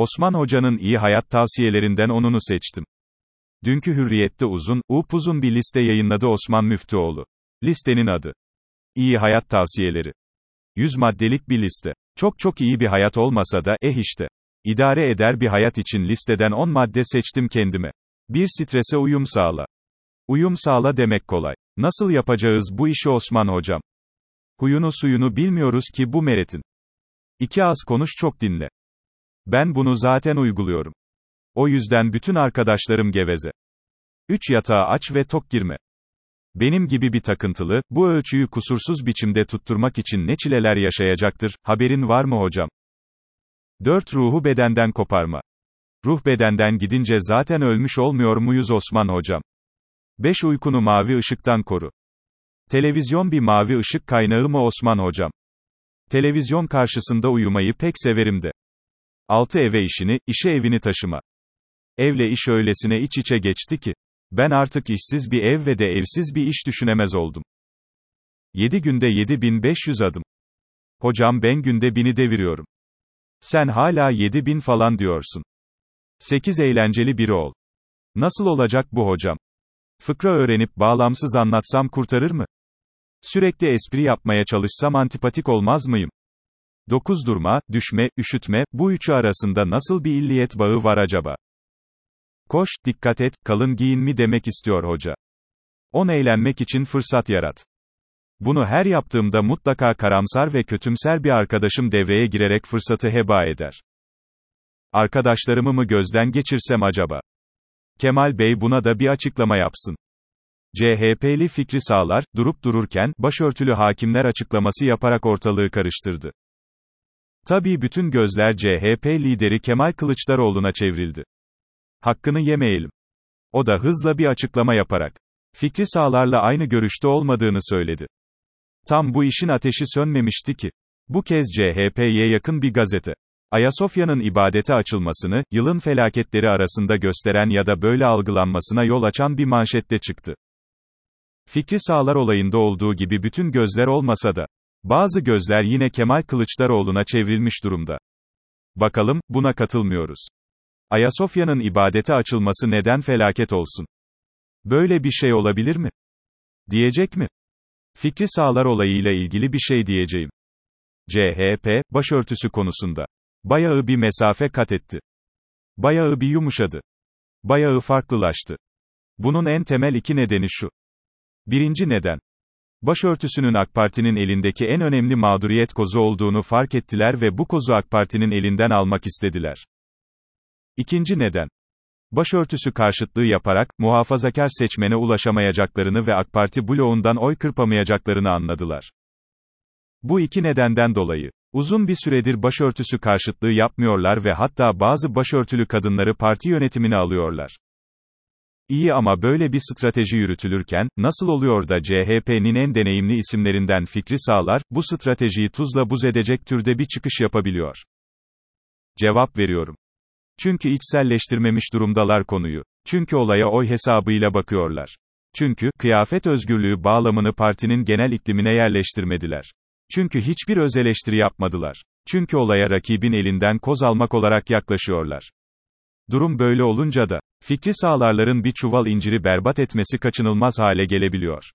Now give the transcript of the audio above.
Osman Hoca'nın iyi hayat tavsiyelerinden onunu seçtim. Dünkü Hürriyet'te uzun, upuzun bir liste yayınladı Osman Müftüoğlu. Listenin adı. İyi hayat tavsiyeleri. 100 maddelik bir liste. Çok çok iyi bir hayat olmasa da, eh işte. İdare eder bir hayat için listeden 10 madde seçtim kendime. Bir strese uyum sağla. Uyum sağla demek kolay. Nasıl yapacağız bu işi Osman hocam? Huyunu suyunu bilmiyoruz ki bu meretin. İki az konuş çok dinle. Ben bunu zaten uyguluyorum. O yüzden bütün arkadaşlarım geveze. 3 yatağa aç ve tok girme. Benim gibi bir takıntılı, bu ölçüyü kusursuz biçimde tutturmak için ne çileler yaşayacaktır, haberin var mı hocam? 4. Ruhu bedenden koparma. Ruh bedenden gidince zaten ölmüş olmuyor muyuz Osman hocam? 5. Uykunu mavi ışıktan koru. Televizyon bir mavi ışık kaynağı mı Osman hocam? Televizyon karşısında uyumayı pek severim de. 6. Eve işini, işe evini taşıma. Evle iş öylesine iç içe geçti ki. Ben artık işsiz bir ev ve de evsiz bir iş düşünemez oldum. 7 günde 7500 adım. Hocam ben günde bini deviriyorum. Sen hala 7000 falan diyorsun. 8 eğlenceli biri ol. Nasıl olacak bu hocam? Fıkra öğrenip bağlamsız anlatsam kurtarır mı? Sürekli espri yapmaya çalışsam antipatik olmaz mıyım? 9 durma, düşme, üşütme, bu üçü arasında nasıl bir illiyet bağı var acaba? Koş, dikkat et, kalın giyin mi demek istiyor hoca. 10 eğlenmek için fırsat yarat. Bunu her yaptığımda mutlaka karamsar ve kötümser bir arkadaşım devreye girerek fırsatı heba eder. Arkadaşlarımı mı gözden geçirsem acaba? Kemal Bey buna da bir açıklama yapsın. CHP'li Fikri Sağlar, durup dururken, başörtülü hakimler açıklaması yaparak ortalığı karıştırdı. Tabii bütün gözler CHP lideri Kemal Kılıçdaroğlu'na çevrildi. Hakkını yemeyelim. O da hızla bir açıklama yaparak, Fikri Sağlar'la aynı görüşte olmadığını söyledi. Tam bu işin ateşi sönmemişti ki. Bu kez CHP'ye yakın bir gazete. Ayasofya'nın ibadete açılmasını, yılın felaketleri arasında gösteren ya da böyle algılanmasına yol açan bir manşette çıktı. Fikri Sağlar olayında olduğu gibi bütün gözler olmasa da, bazı gözler yine Kemal Kılıçdaroğlu'na çevrilmiş durumda. Bakalım, buna katılmıyoruz. Ayasofya'nın ibadete açılması neden felaket olsun? Böyle bir şey olabilir mi? Diyecek mi? Fikri Sağlar olayıyla ilgili bir şey diyeceğim. CHP, başörtüsü konusunda. Bayağı bir mesafe kat etti. Bayağı bir yumuşadı. Bayağı farklılaştı. Bunun en temel iki nedeni şu. Birinci neden. Başörtüsünün AK Parti'nin elindeki en önemli mağduriyet kozu olduğunu fark ettiler ve bu kozu AK Parti'nin elinden almak istediler. İkinci neden. Başörtüsü karşıtlığı yaparak, muhafazakar seçmene ulaşamayacaklarını ve AK Parti bloğundan oy kırpamayacaklarını anladılar. Bu iki nedenden dolayı, uzun bir süredir başörtüsü karşıtlığı yapmıyorlar ve hatta bazı başörtülü kadınları parti yönetimine alıyorlar. İyi ama böyle bir strateji yürütülürken, nasıl oluyor da CHP'nin en deneyimli isimlerinden Fikri Sağlar, bu stratejiyi tuzla buz edecek türde bir çıkış yapabiliyor? Cevap veriyorum. Çünkü içselleştirmemiş durumdalar konuyu. Çünkü olaya oy hesabıyla bakıyorlar. Çünkü, kıyafet özgürlüğü bağlamını partinin genel iklimine yerleştirmediler. Çünkü hiçbir öz eleştiri yapmadılar. Çünkü olaya rakibin elinden koz almak olarak yaklaşıyorlar. Durum böyle olunca da, fikri sağlarların bir çuval inciri berbat etmesi kaçınılmaz hale gelebiliyor.